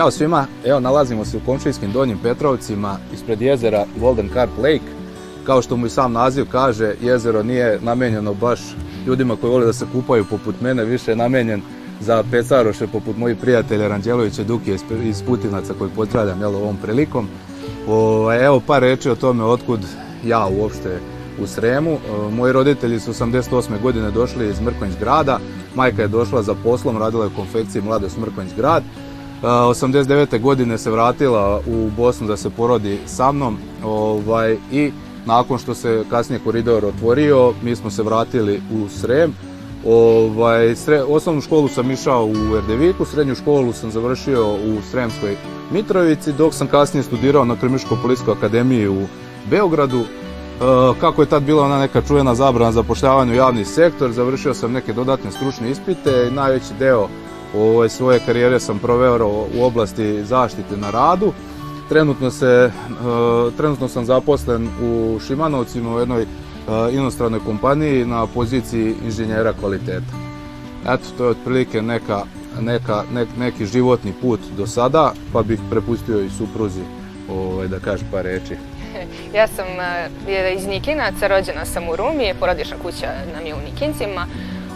Ćao svima, evo nalazimo se u Komšinskim Donjim Petrovcima ispred jezera Golden Carp Lake. Kao što mu i sam naziv kaže, jezero nije namenjeno baš ljudima koji vole da se kupaju poput mene, više je namenjen za pecaroše poput mojih prijatelja Ranđelovića Duki iz Putinaca koji potravljam ovom prilikom. evo par reči o tome otkud ja uopšte u Sremu. moji roditelji su 88. godine došli iz Mrkonjić grada. Majka je došla za poslom, radila je u konfekciji Mladost Mrkonjić grad. 89. godine se vratila u Bosnu da se porodi sa mnom ovaj, i nakon što se kasnije koridor otvorio, mi smo se vratili u Srem. Ovaj, osnovnu školu sam išao u Erdeviku, srednju školu sam završio u Sremskoj Mitrovici, dok sam kasnije studirao na krmiško policijskoj akademiji u Beogradu. kako je tad bila ona neka čujena zabrana zapošljavanja u javni sektor, završio sam neke dodatne stručne ispite i najveći deo Ove, svoje karijere sam proveo u oblasti zaštite na radu. Trenutno, se, e, trenutno sam zaposlen u Šimanovcima u jednoj e, inostranoj kompaniji na poziciji inženjera kvaliteta. Eto, to je otprilike neki životni put do sada, pa bih prepustio i supruzi ovaj, da kaže par reći. Ja sam e, iz Nikinaca, rođena sam u Rumi, porodična kuća nam je u Nikincima.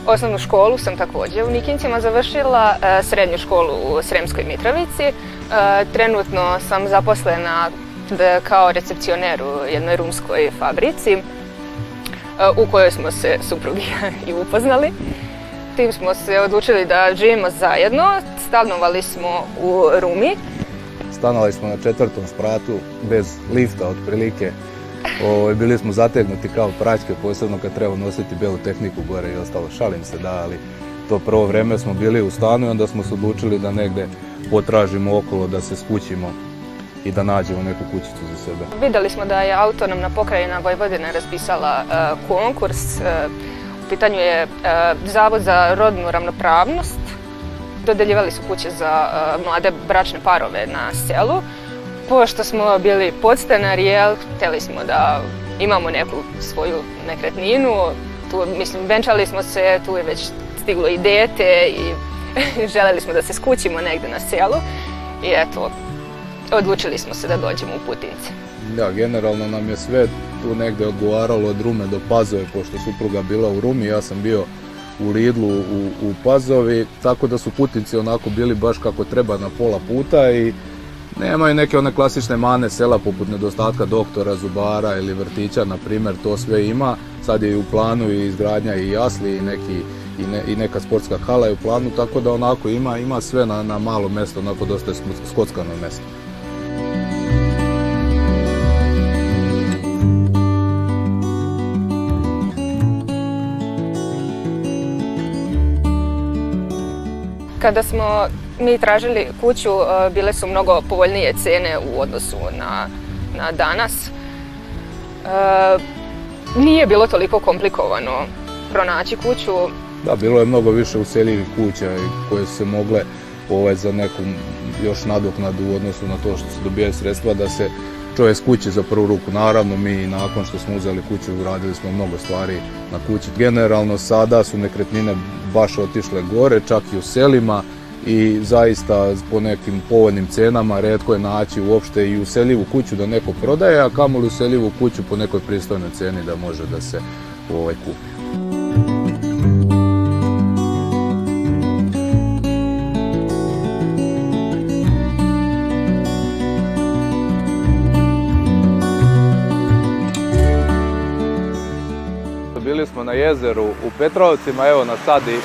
Osnovnu školu sam također u Nikincima završila, e, srednju školu u Sremskoj Mitrovici. E, trenutno sam zaposlena e, kao recepcioner u jednoj rumskoj fabrici u kojoj smo se suprugi i upoznali. Tim smo se odlučili da živimo zajedno, stanovali smo u Rumi. Stanovali smo na četvrtom spratu bez lifta otprilike Ovaj, bili smo zategnuti kao praćke, posebno kad treba nositi belu tehniku gore i ostalo. Šalim se, da, ali to prvo vreme smo bili u stanu i onda smo se odlučili da negde potražimo okolo, da se skućimo i da nađemo neku kućicu za sebe. Vidjeli smo da je autonomna pokrajina Vojvodina raspisala e, konkurs. E, u pitanju je e, Zavod za rodnu ravnopravnost. Dodeljivali su kuće za mlade bračne parove na selu. Pošto smo bili podstanari, jel, htjeli smo da imamo neku svoju nekretninu. Tu, mislim, venčali smo se, tu je već stiglo i dete i željeli smo da se skućimo negdje na selu. I eto, odlučili smo se da dođemo u Putince. Da, generalno nam je sve tu negdje odgovaralo od Rume do Pazove, pošto supruga bila u Rumi, ja sam bio u Lidlu u, Pazovi, tako da su Putinci onako bili baš kako treba na pola puta i Nemaju neke one klasične mane sela poput nedostatka doktora, zubara ili vrtića, na primjer, to sve ima. Sad je i u planu i izgradnja i jasli i, neki, i, neka sportska hala je u planu, tako da onako ima, ima sve na, na malo mjesto, onako dosta je skockano mjesto. Kada smo mi tražili kuću, e, bile su mnogo povoljnije cijene u odnosu na, na danas. E, nije bilo toliko komplikovano pronaći kuću. Da, bilo je mnogo više useljivih kuća koje su se mogle ovaj, za neku još nadoknadu u odnosu na to što se dobije sredstva da se čovjek kući kuće za prvu ruku. Naravno, mi nakon što smo uzeli kuću uradili smo mnogo stvari na kući. Generalno sada su nekretnine baš otišle gore, čak i u selima i zaista po nekim povoljnim cenama redko je naći uopšte i u kuću da neko prodaje, a kamoli u selivu kuću po nekoj pristojnoj ceni da može da se ovaj kupi. Bili smo na jezeru u Petrovcima, evo na sadi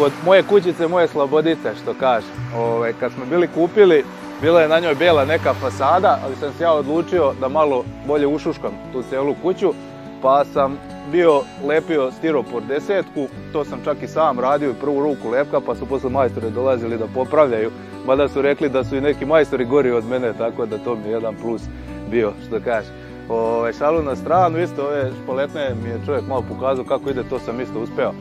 kod moje kućice, moje slobodice, što kaže kad smo bili kupili, bila je na njoj bijela neka fasada, ali sam se ja odlučio da malo bolje ušuškam tu celu kuću, pa sam bio lepio stiropor desetku, to sam čak i sam radio i prvu ruku lepka, pa su posle majstore dolazili da popravljaju, mada su rekli da su i neki majstori gori od mene, tako da to mi je jedan plus bio, što kažem. šalu na stranu, isto ove špaletne mi je čovjek malo pokazao kako ide, to sam isto uspeo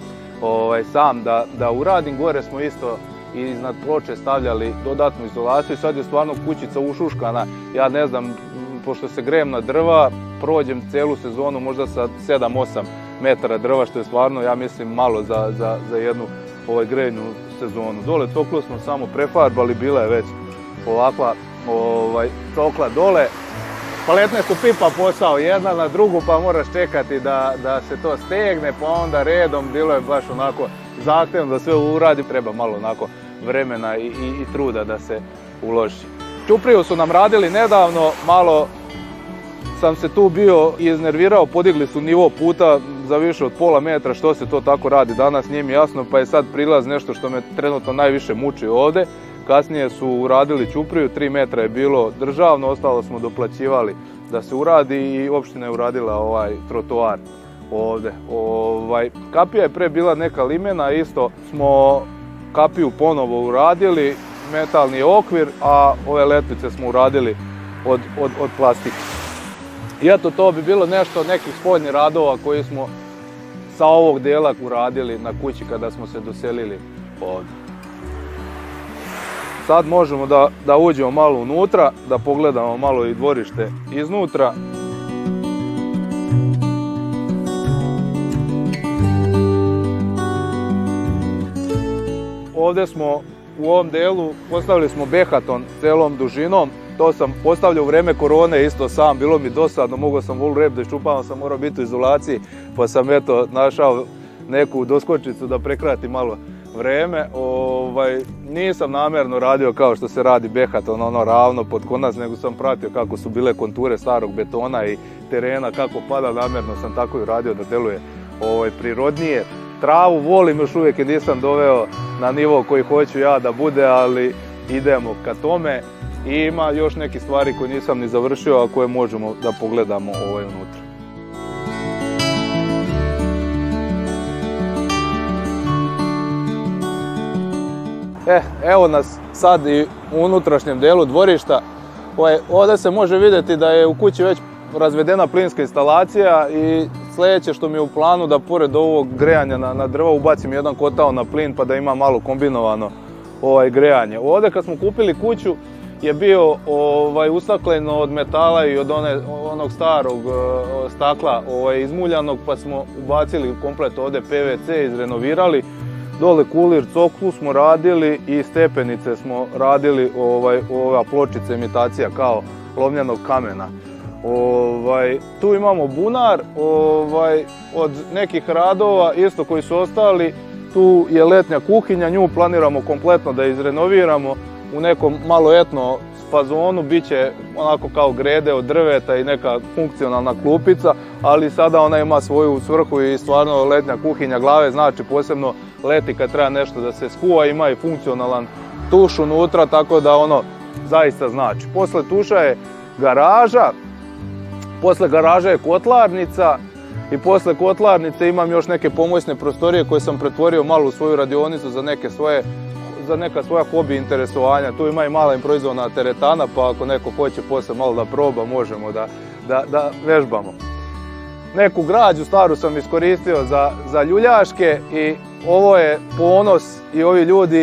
ovaj, sam da, da uradim. Gore smo isto iznad ploče stavljali dodatnu izolaciju. Sad je stvarno kućica ušuškana. Ja ne znam, pošto se grejem na drva, prođem celu sezonu možda sa 7-8 metara drva, što je stvarno, ja mislim, malo za, jednu ovaj, grejnu sezonu. Dole toklo smo samo prefarbali, bila je već ovakva ovaj, tokla dole paletne su pipa posao jedna na drugu pa moraš čekati da, da se to stegne pa onda redom bilo je baš onako zahtjevno da sve uradi, treba malo onako vremena i, i, truda da se uloži. Čupriju su nam radili nedavno, malo sam se tu bio iznervirao, podigli su nivo puta za više od pola metra, što se to tako radi danas nije mi jasno, pa je sad prilaz nešto što me trenutno najviše muči ovdje. Kasnije su uradili Čupriju, 3 metra je bilo državno, ostalo smo doplaćivali da se uradi i opština je uradila ovaj trotoar ovdje. Ovaj, kapija je pre bila neka limena, isto smo kapiju ponovo uradili, metalni okvir, a ove letvice smo uradili od, od, od plastike. I eto, to bi bilo nešto nekih spoljnih radova koji smo sa ovog dijela uradili na kući kada smo se doselili ovdje. Sad možemo da, da uđemo malo unutra, da pogledamo malo i dvorište iznutra. Ovdje smo u ovom delu postavili smo behaton celom dužinom. To sam postavljao u vreme korone isto sam, bilo mi dosadno, mogao sam vol rep da iščupavam, sam morao biti u izolaciji, pa sam eto našao neku doskočicu da prekrati malo vreme. Ovaj, nisam namjerno radio kao što se radi behat, ono, ono, ravno pod konac, nego sam pratio kako su bile konture starog betona i terena, kako pada, namjerno sam tako i radio da deluje ovaj, prirodnije. Travu volim još uvijek i nisam doveo na nivo koji hoću ja da bude, ali idemo ka tome. I ima još neke stvari koje nisam ni završio, a koje možemo da pogledamo ovaj unutra. E evo nas sad i u unutrašnjem dijelu dvorišta. Ovaj, ovdje se može vidjeti da je u kući već razvedena plinska instalacija i sljedeće što mi je u planu da pored ovog grejanja na, na drva ubacim jedan kotao na plin pa da ima malo kombinovano ovaj, grejanje. Ovdje kad smo kupili kuću je bio ovaj, od metala i od onog starog eh, stakla ovaj, izmuljanog pa smo ubacili komplet ovdje PVC, izrenovirali Dole kulir coklu smo radili i stepenice smo radili, ovaj, ova pločica imitacija kao lomljanog kamena. Ovaj, tu imamo bunar, ovaj, od nekih radova isto koji su ostali, tu je letnja kuhinja, nju planiramo kompletno da izrenoviramo u nekom malo etno fazonu, bit će onako kao grede od drveta i neka funkcionalna klupica, ali sada ona ima svoju svrhu i stvarno letnja kuhinja glave, znači posebno leti kad treba nešto da se skuva, ima i funkcionalan tuš unutra, tako da ono zaista znači. Posle tuša je garaža, posle garaža je kotlarnica, i posle kotlarnice imam još neke pomoćne prostorije koje sam pretvorio malo u svoju radionicu za neke svoje za neka svoja hobi interesovanja. Tu ima i mala improvizovana teretana, pa ako neko hoće poslije malo da proba, možemo da, da, da vežbamo. Neku građu staru sam iskoristio za, za ljuljaške i ovo je ponos i ovi ljudi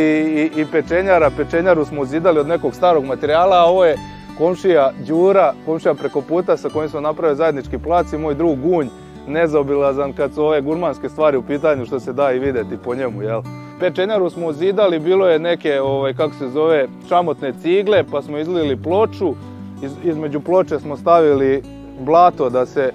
i, i pečenjara. Pečenjaru smo zidali od nekog starog materijala, a ovo je komšija Đura, komšija preko puta sa kojim smo napravili zajednički plac i moj drug Gunj nezaobilazan kad su ove gurmanske stvari u pitanju što se da i vidjeti po njemu, jel? Pečenjaru smo zidali, bilo je neke, ovaj, kako se zove, šamotne cigle, pa smo izlili ploču. između ploče smo stavili blato da se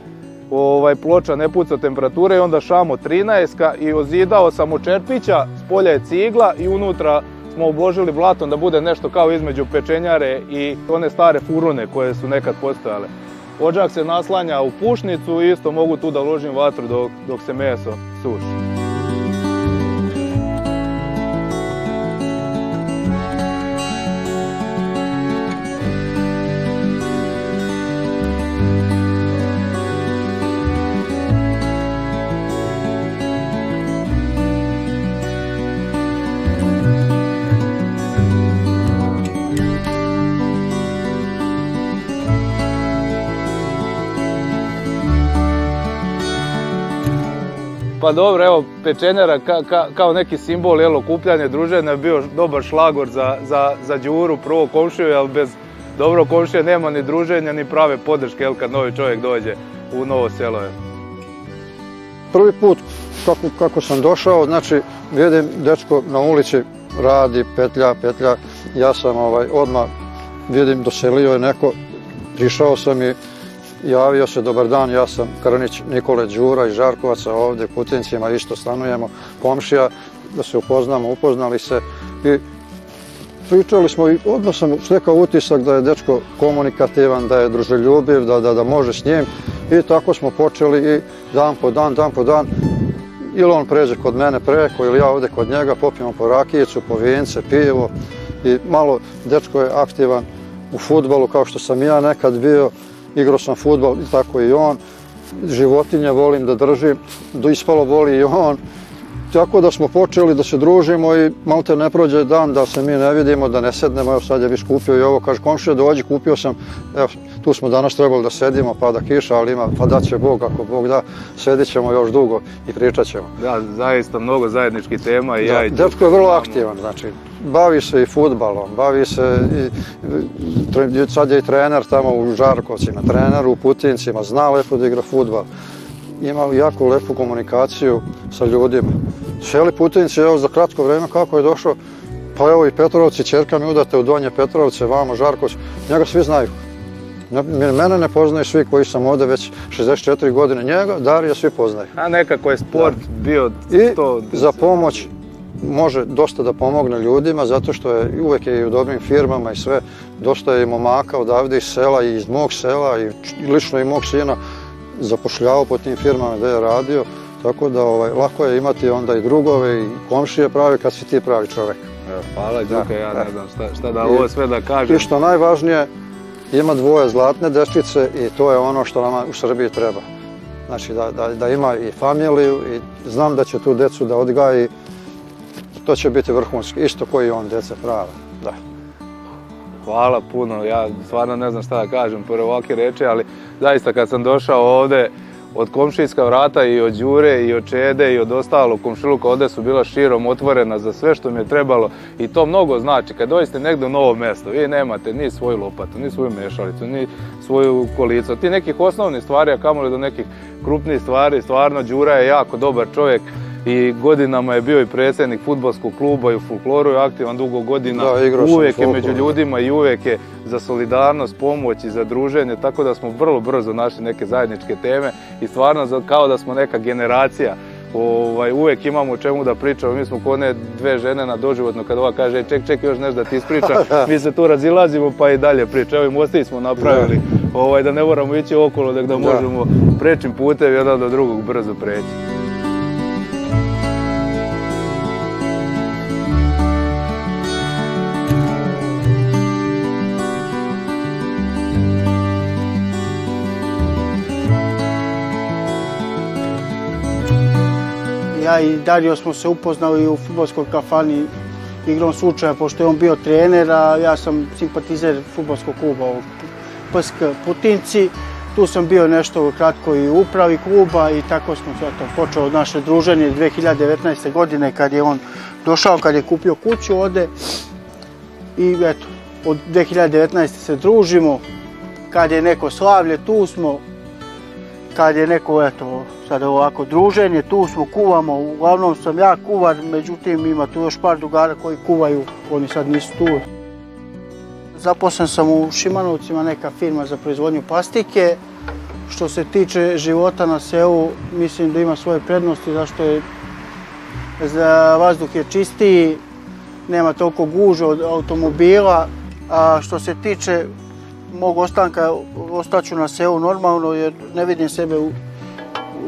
ovaj, ploča ne puca temperature i onda šamo 13 i ozidao sam u čerpića, s polja je cigla i unutra smo obložili blatom da bude nešto kao između pečenjare i one stare furune koje su nekad postojale. Ođak se naslanja u pušnicu i isto mogu tu da ložim vatru dok, dok se meso suši. Pa dobro, evo, pečenjara kao neki simbol, jel, okupljanje, druženja je bio dobar šlagor za, za, za Đuru, prvo komšiju, bez dobro komšije nema ni druženja, ni prave podrške, jel, kad novi čovjek dođe u novo selo. Prvi put kako, kako sam došao, znači, vidim dečko na ulici radi, petlja, petlja, ja sam ovaj, odmah vidim doselio je neko, prišao sam i Javio se, dobar dan, ja sam Krnić Nikole Đura iz Žarkovaca, ovdje Kutincima isto stanujemo, komšija, da se upoznamo, upoznali se i pričali smo i odmah sam stekao utisak da je dečko komunikativan, da je druželjubiv, da, da, može s njim i tako smo počeli i dan po dan, dan po dan ili on pređe kod mene preko ili ja ovdje kod njega, popijemo po rakijicu, po vince, pivo i malo dečko je aktivan u futbalu kao što sam ja nekad bio igrao sam futbol i tako i on. Životinje volim da držim, do ispalo voli i on. Tako da smo počeli da se družimo i te ne prođe dan da se mi ne vidimo, da ne sednemo. Evo sad je viš kupio i ovo, kaže komšija dođi, kupio sam, evo tu smo danas trebali da sedimo, pada kiša, ali ima, pa da će Bog, ako Bog da, sedit ćemo još dugo i pričat ćemo. Da, zaista mnogo zajedničkih tema i ja i je vrlo aktivan, znači, bavi se i futbalom, bavi se i, sad je i trener tamo u Žarkovcima, trener u Putincima, zna lepo da igra futbal imao jako lepu komunikaciju sa ljudima. Seli Putinic je za kratko vrijeme kako je došao, pa evo i Petrovci, čerka mi udate u Donje Petrovce, vamo Žarkoć, njega svi znaju. Mene ne poznaju svi koji sam ovdje već 64 godine, njega, Darija svi poznaju. A nekako je sport bio to... I za pomoć može dosta da pomogne ljudima zato što je uvijek i u dobrim firmama i sve dosta je i momaka odavde iz sela i iz mog sela i lično i mog sina zapošljavao po tim firmama gdje je radio, tako da ovaj, lako je imati onda i drugove i komšije pravi kad si ti pravi čovjek. E, hvala ja ne znam šta, šta da ovo sve da kažem. I što najvažnije, ima dvoje zlatne dečice i to je ono što nama u Srbiji treba. Znači da, da, da ima i familiju i znam da će tu decu da odgaji, to će biti vrhunski, isto koji on dece prava. Da. Hvala puno, ja stvarno ne znam šta da kažem pored ovakve reči, ali zaista kad sam došao ovde od komšijska vrata i od Đure i od Čede i od ostalog komšiluka ovdje su bila širom otvorena za sve što mi je trebalo i to mnogo znači. Kad dođete negdje u novo mesto vi nemate ni svoju lopatu, ni svoju mešalicu, ni svoju kolicu. Ti nekih osnovnih stvari, a kamoli do nekih krupnih stvari, stvarno Đura je jako dobar čovjek i godinama je bio i predsjednik futbolskog kluba i u folkloru je aktivan dugo godina. uvijek je među ljudima i uvijek je za solidarnost, pomoć i za druženje, tako da smo vrlo brzo našli neke zajedničke teme i stvarno kao da smo neka generacija Ovaj, uvijek imamo o čemu da pričamo, mi smo kod ne dve žene na doživotno, kad ova kaže e, ček, ček, još nešto da ti ispričam, mi se tu razilazimo pa i dalje priča. Evo i mosti smo napravili, da, ovaj, da ne moramo ići okolo, da, da možemo prečim putevi jedan do drugog brzo preći. Ja i Dario smo se upoznali u futbolskoj kafani igrom slučaja, pošto je on bio trener, a ja sam simpatizer futbolskog kluba u PSK Putinci. Tu sam bio nešto kratko i u upravi kluba i tako smo zato počeo naše druženje 2019. godine kad je on došao, kad je kupio kuću ovde i eto, od 2019. se družimo, kad je neko slavlje tu smo, kad je neko, eto, sad ovako druženje, tu smo, kuvamo, uglavnom sam ja kuvar, međutim ima tu još par drugara koji kuvaju, oni sad nisu tu. Zaposlen sam u Šimanovcima, neka firma za proizvodnju plastike. Što se tiče života na selu, mislim da ima svoje prednosti, zašto je za vazduh je čistiji, nema toliko guža od automobila. A što se tiče mog ostanka ostaću na seo normalno jer ne vidim sebe u,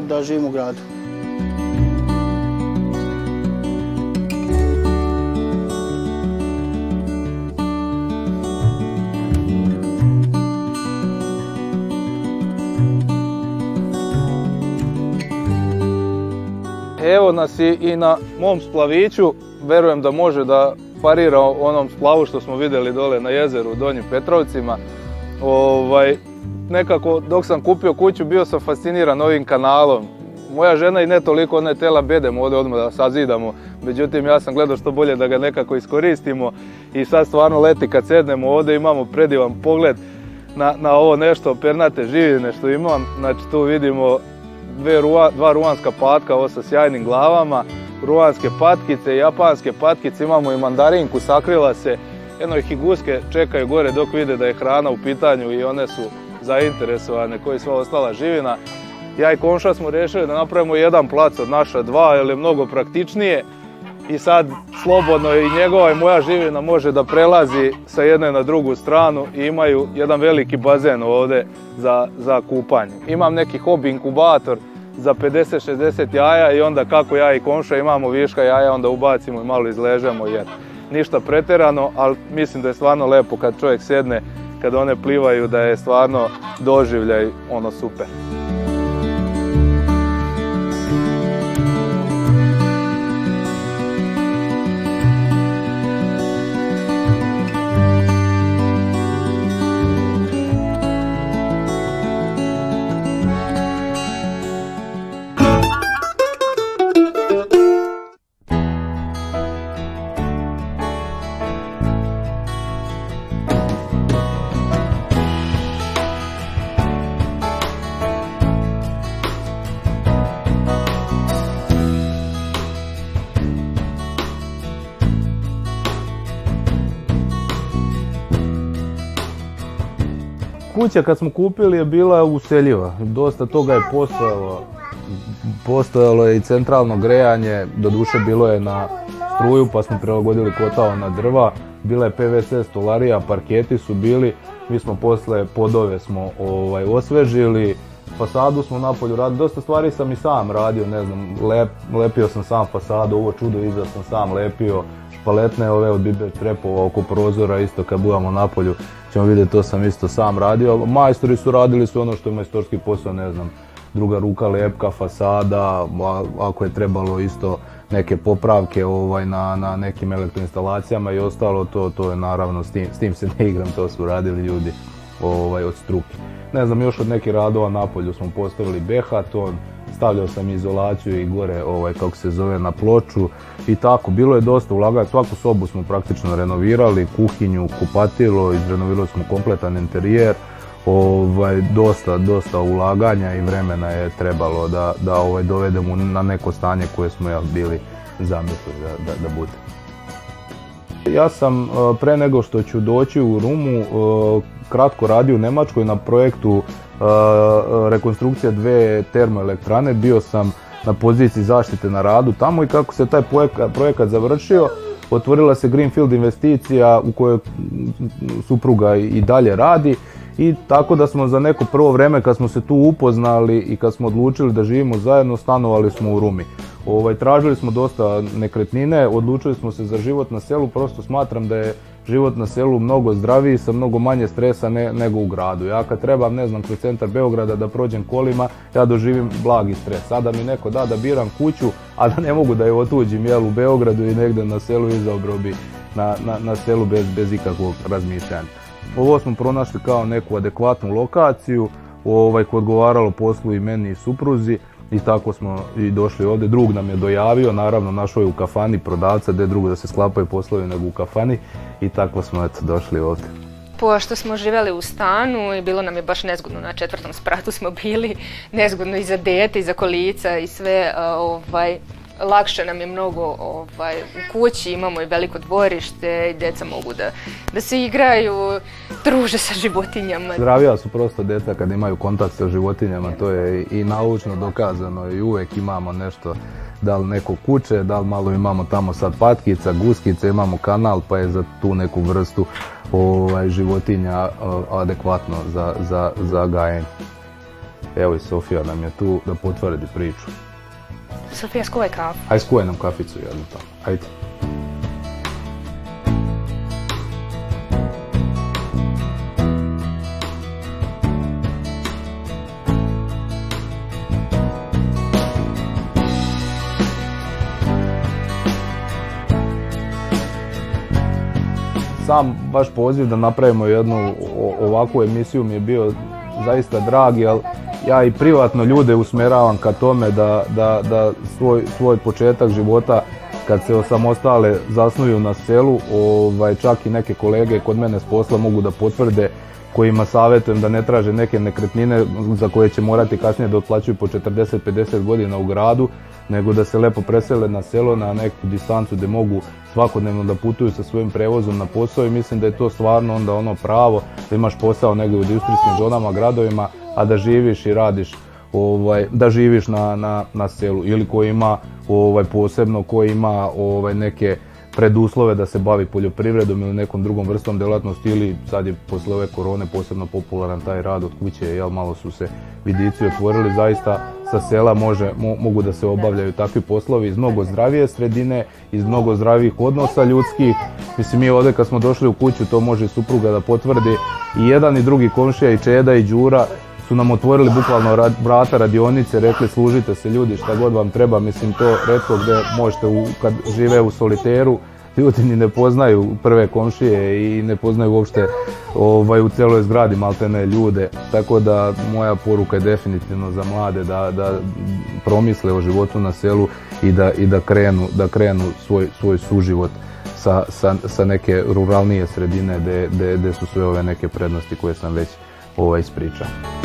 da živim u gradu. Evo nas i, i na mom splaviću, verujem da može da parira onom splavu što smo vidjeli dole na jezeru u Donjim Petrovcima. Ovaj, nekako dok sam kupio kuću bio sam fasciniran ovim kanalom. Moja žena i ne toliko, ona je tela bedemo ovdje odmah da sazidamo. Međutim, ja sam gledao što bolje da ga nekako iskoristimo i sad stvarno leti kad sednemo ovdje imamo predivan pogled na, na ovo nešto pernate živine što imam. Znači tu vidimo dve dva ruanska patka, ovo sa sjajnim glavama, ruanske patkice, japanske patkice, imamo i mandarinku, sakrila se. Eno ih i guske čekaju gore dok vide da je hrana u pitanju i one su zainteresovane koji sva ostala živina. Ja i komša smo rješili da napravimo jedan plac od naša dva jer je mnogo praktičnije i sad slobodno i njegova i moja živina može da prelazi sa jedne na drugu stranu i imaju jedan veliki bazen ovdje za, za kupanje. Imam neki hobi inkubator za 50-60 jaja i onda kako ja i komša imamo viška jaja onda ubacimo i malo izležemo jer ništa pretjerano, ali mislim da je stvarno lepo kad čovjek sjedne, kad one plivaju, da je stvarno doživljaj ono super. kuća kad smo kupili je bila useljiva. Dosta toga je postojalo. Postojalo je i centralno grejanje, doduše bilo je na struju pa smo prilagodili kotao na drva. Bila je PVC stolarija, parketi su bili, mi smo posle podove smo ovaj, osvežili, fasadu smo napolju radili, dosta stvari sam i sam radio, ne znam, lepio sam sam fasadu, ovo čudo iza sam sam lepio, špaletne ove od bibe trepova oko prozora isto kad budamo napolju, ćemo vidjeti, to sam isto sam radio. Majstori su radili su ono što je majstorski posao, ne znam, druga ruka lepka, fasada, ako je trebalo isto neke popravke ovaj, na, na nekim elektroinstalacijama i ostalo, to, to je naravno, s tim, s tim se ne igram, to su radili ljudi ovaj, od struke. Ne znam, još od nekih radova na polju smo postavili behaton stavljao sam izolaciju i gore, ovaj, kako se zove, na ploču i tako. Bilo je dosta ulaganja, svaku sobu smo praktično renovirali, kuhinju, kupatilo, izrenovirali smo kompletan interijer. Ovaj, dosta, dosta ulaganja i vremena je trebalo da, da ovaj, dovedemo na neko stanje koje smo ja bili zamislili da, da, da bude. Ja sam eh, pre nego što ću doći u Rumu eh, kratko radio u Nemačkoj na projektu rekonstrukcija dve termoelektrane, bio sam na poziciji zaštite na radu tamo i kako se taj projekat završio, otvorila se Greenfield investicija u kojoj supruga i dalje radi i tako da smo za neko prvo vrijeme kad smo se tu upoznali i kad smo odlučili da živimo zajedno stanovali smo u Rumi. Ovaj, tražili smo dosta nekretnine, odlučili smo se za život na selu, prosto smatram da je život na selu mnogo zdraviji sa mnogo manje stresa nego u gradu. Ja kad trebam, ne znam, kroz centar Beograda da prođem kolima, ja doživim blagi stres. Sada mi neko da da biram kuću, a da ne mogu da je otuđim jel, u Beogradu i negdje na selu izabrao bi na, selu bez, ikakvog razmišljanja. Ovo smo pronašli kao neku adekvatnu lokaciju ovaj, ko odgovaralo poslu i meni i supruzi i tako smo i došli ovdje. Drug nam je dojavio, naravno našao je u kafani prodavca, gdje drugo da se sklapaju poslovi nego u kafani i tako smo eto, došli ovdje. Pošto smo živjeli u stanu i bilo nam je baš nezgodno, na četvrtom spratu smo bili, nezgodno i za dete, i za kolica i sve, ovaj, lakše nam je mnogo ovaj, u kući, imamo i veliko dvorište i djeca mogu da, da se igraju, druže sa životinjama. Zdravija su prosto djeca kad imaju kontakt sa životinjama, to je i naučno dokazano i uvijek imamo nešto da li neko kuće, da li malo imamo tamo sad patkica, guskica imamo kanal pa je za tu neku vrstu ovaj, životinja adekvatno za, za, za gajenje. Evo i Sofija nam je tu da potvrdi priču. Sofija, skuvaj kafu. Aj, skuvaj nam kaficu jednu tamo. Ajde. sam vaš poziv da napravimo jednu ovakvu emisiju mi je bio zaista drag, ali ja i privatno ljude usmjeravam ka tome da, da, da svoj, svoj početak života kad se osamostale zasnuju na selu, ovaj, čak i neke kolege kod mene s posla mogu da potvrde kojima savjetujem da ne traže neke nekretnine za koje će morati kasnije da otplaćuju po 40-50 godina u gradu, nego da se lepo presele na selo, na neku distancu gdje mogu svakodnevno da putuju sa svojim prevozom na posao i mislim da je to stvarno onda ono pravo da imaš posao negdje u industrijskim zonama, gradovima, a da živiš i radiš ovaj, da živiš na, na, na selu ili koji ima ovaj, posebno koji ima ovaj, neke preduslove da se bavi poljoprivredom ili nekom drugom vrstom djelatnosti ili sad je posle ove korone posebno popularan taj rad od kuće, jel malo su se vidici otvorili, zaista sa sela može, mogu da se obavljaju takvi poslovi iz mnogo zdravije sredine, iz mnogo zdravijih odnosa ljudskih. Mislim, mi ovdje kad smo došli u kuću, to može supruga da potvrdi i jedan i drugi komšija i Čeda i Đura su nam otvorili bukvalno vrata radionice, rekli služite se ljudi šta god vam treba, mislim to redko gdje možete kad žive u soliteru, ljudi ni ne poznaju prve komšije i ne poznaju uopšte ovaj, u cijeloj zgradi maltene ljude. Tako da moja poruka je definitivno za mlade da, promisle o životu na selu i da, da krenu, svoj, suživot sa, neke ruralnije sredine gdje su sve ove neke prednosti koje sam već ovaj, ispričao.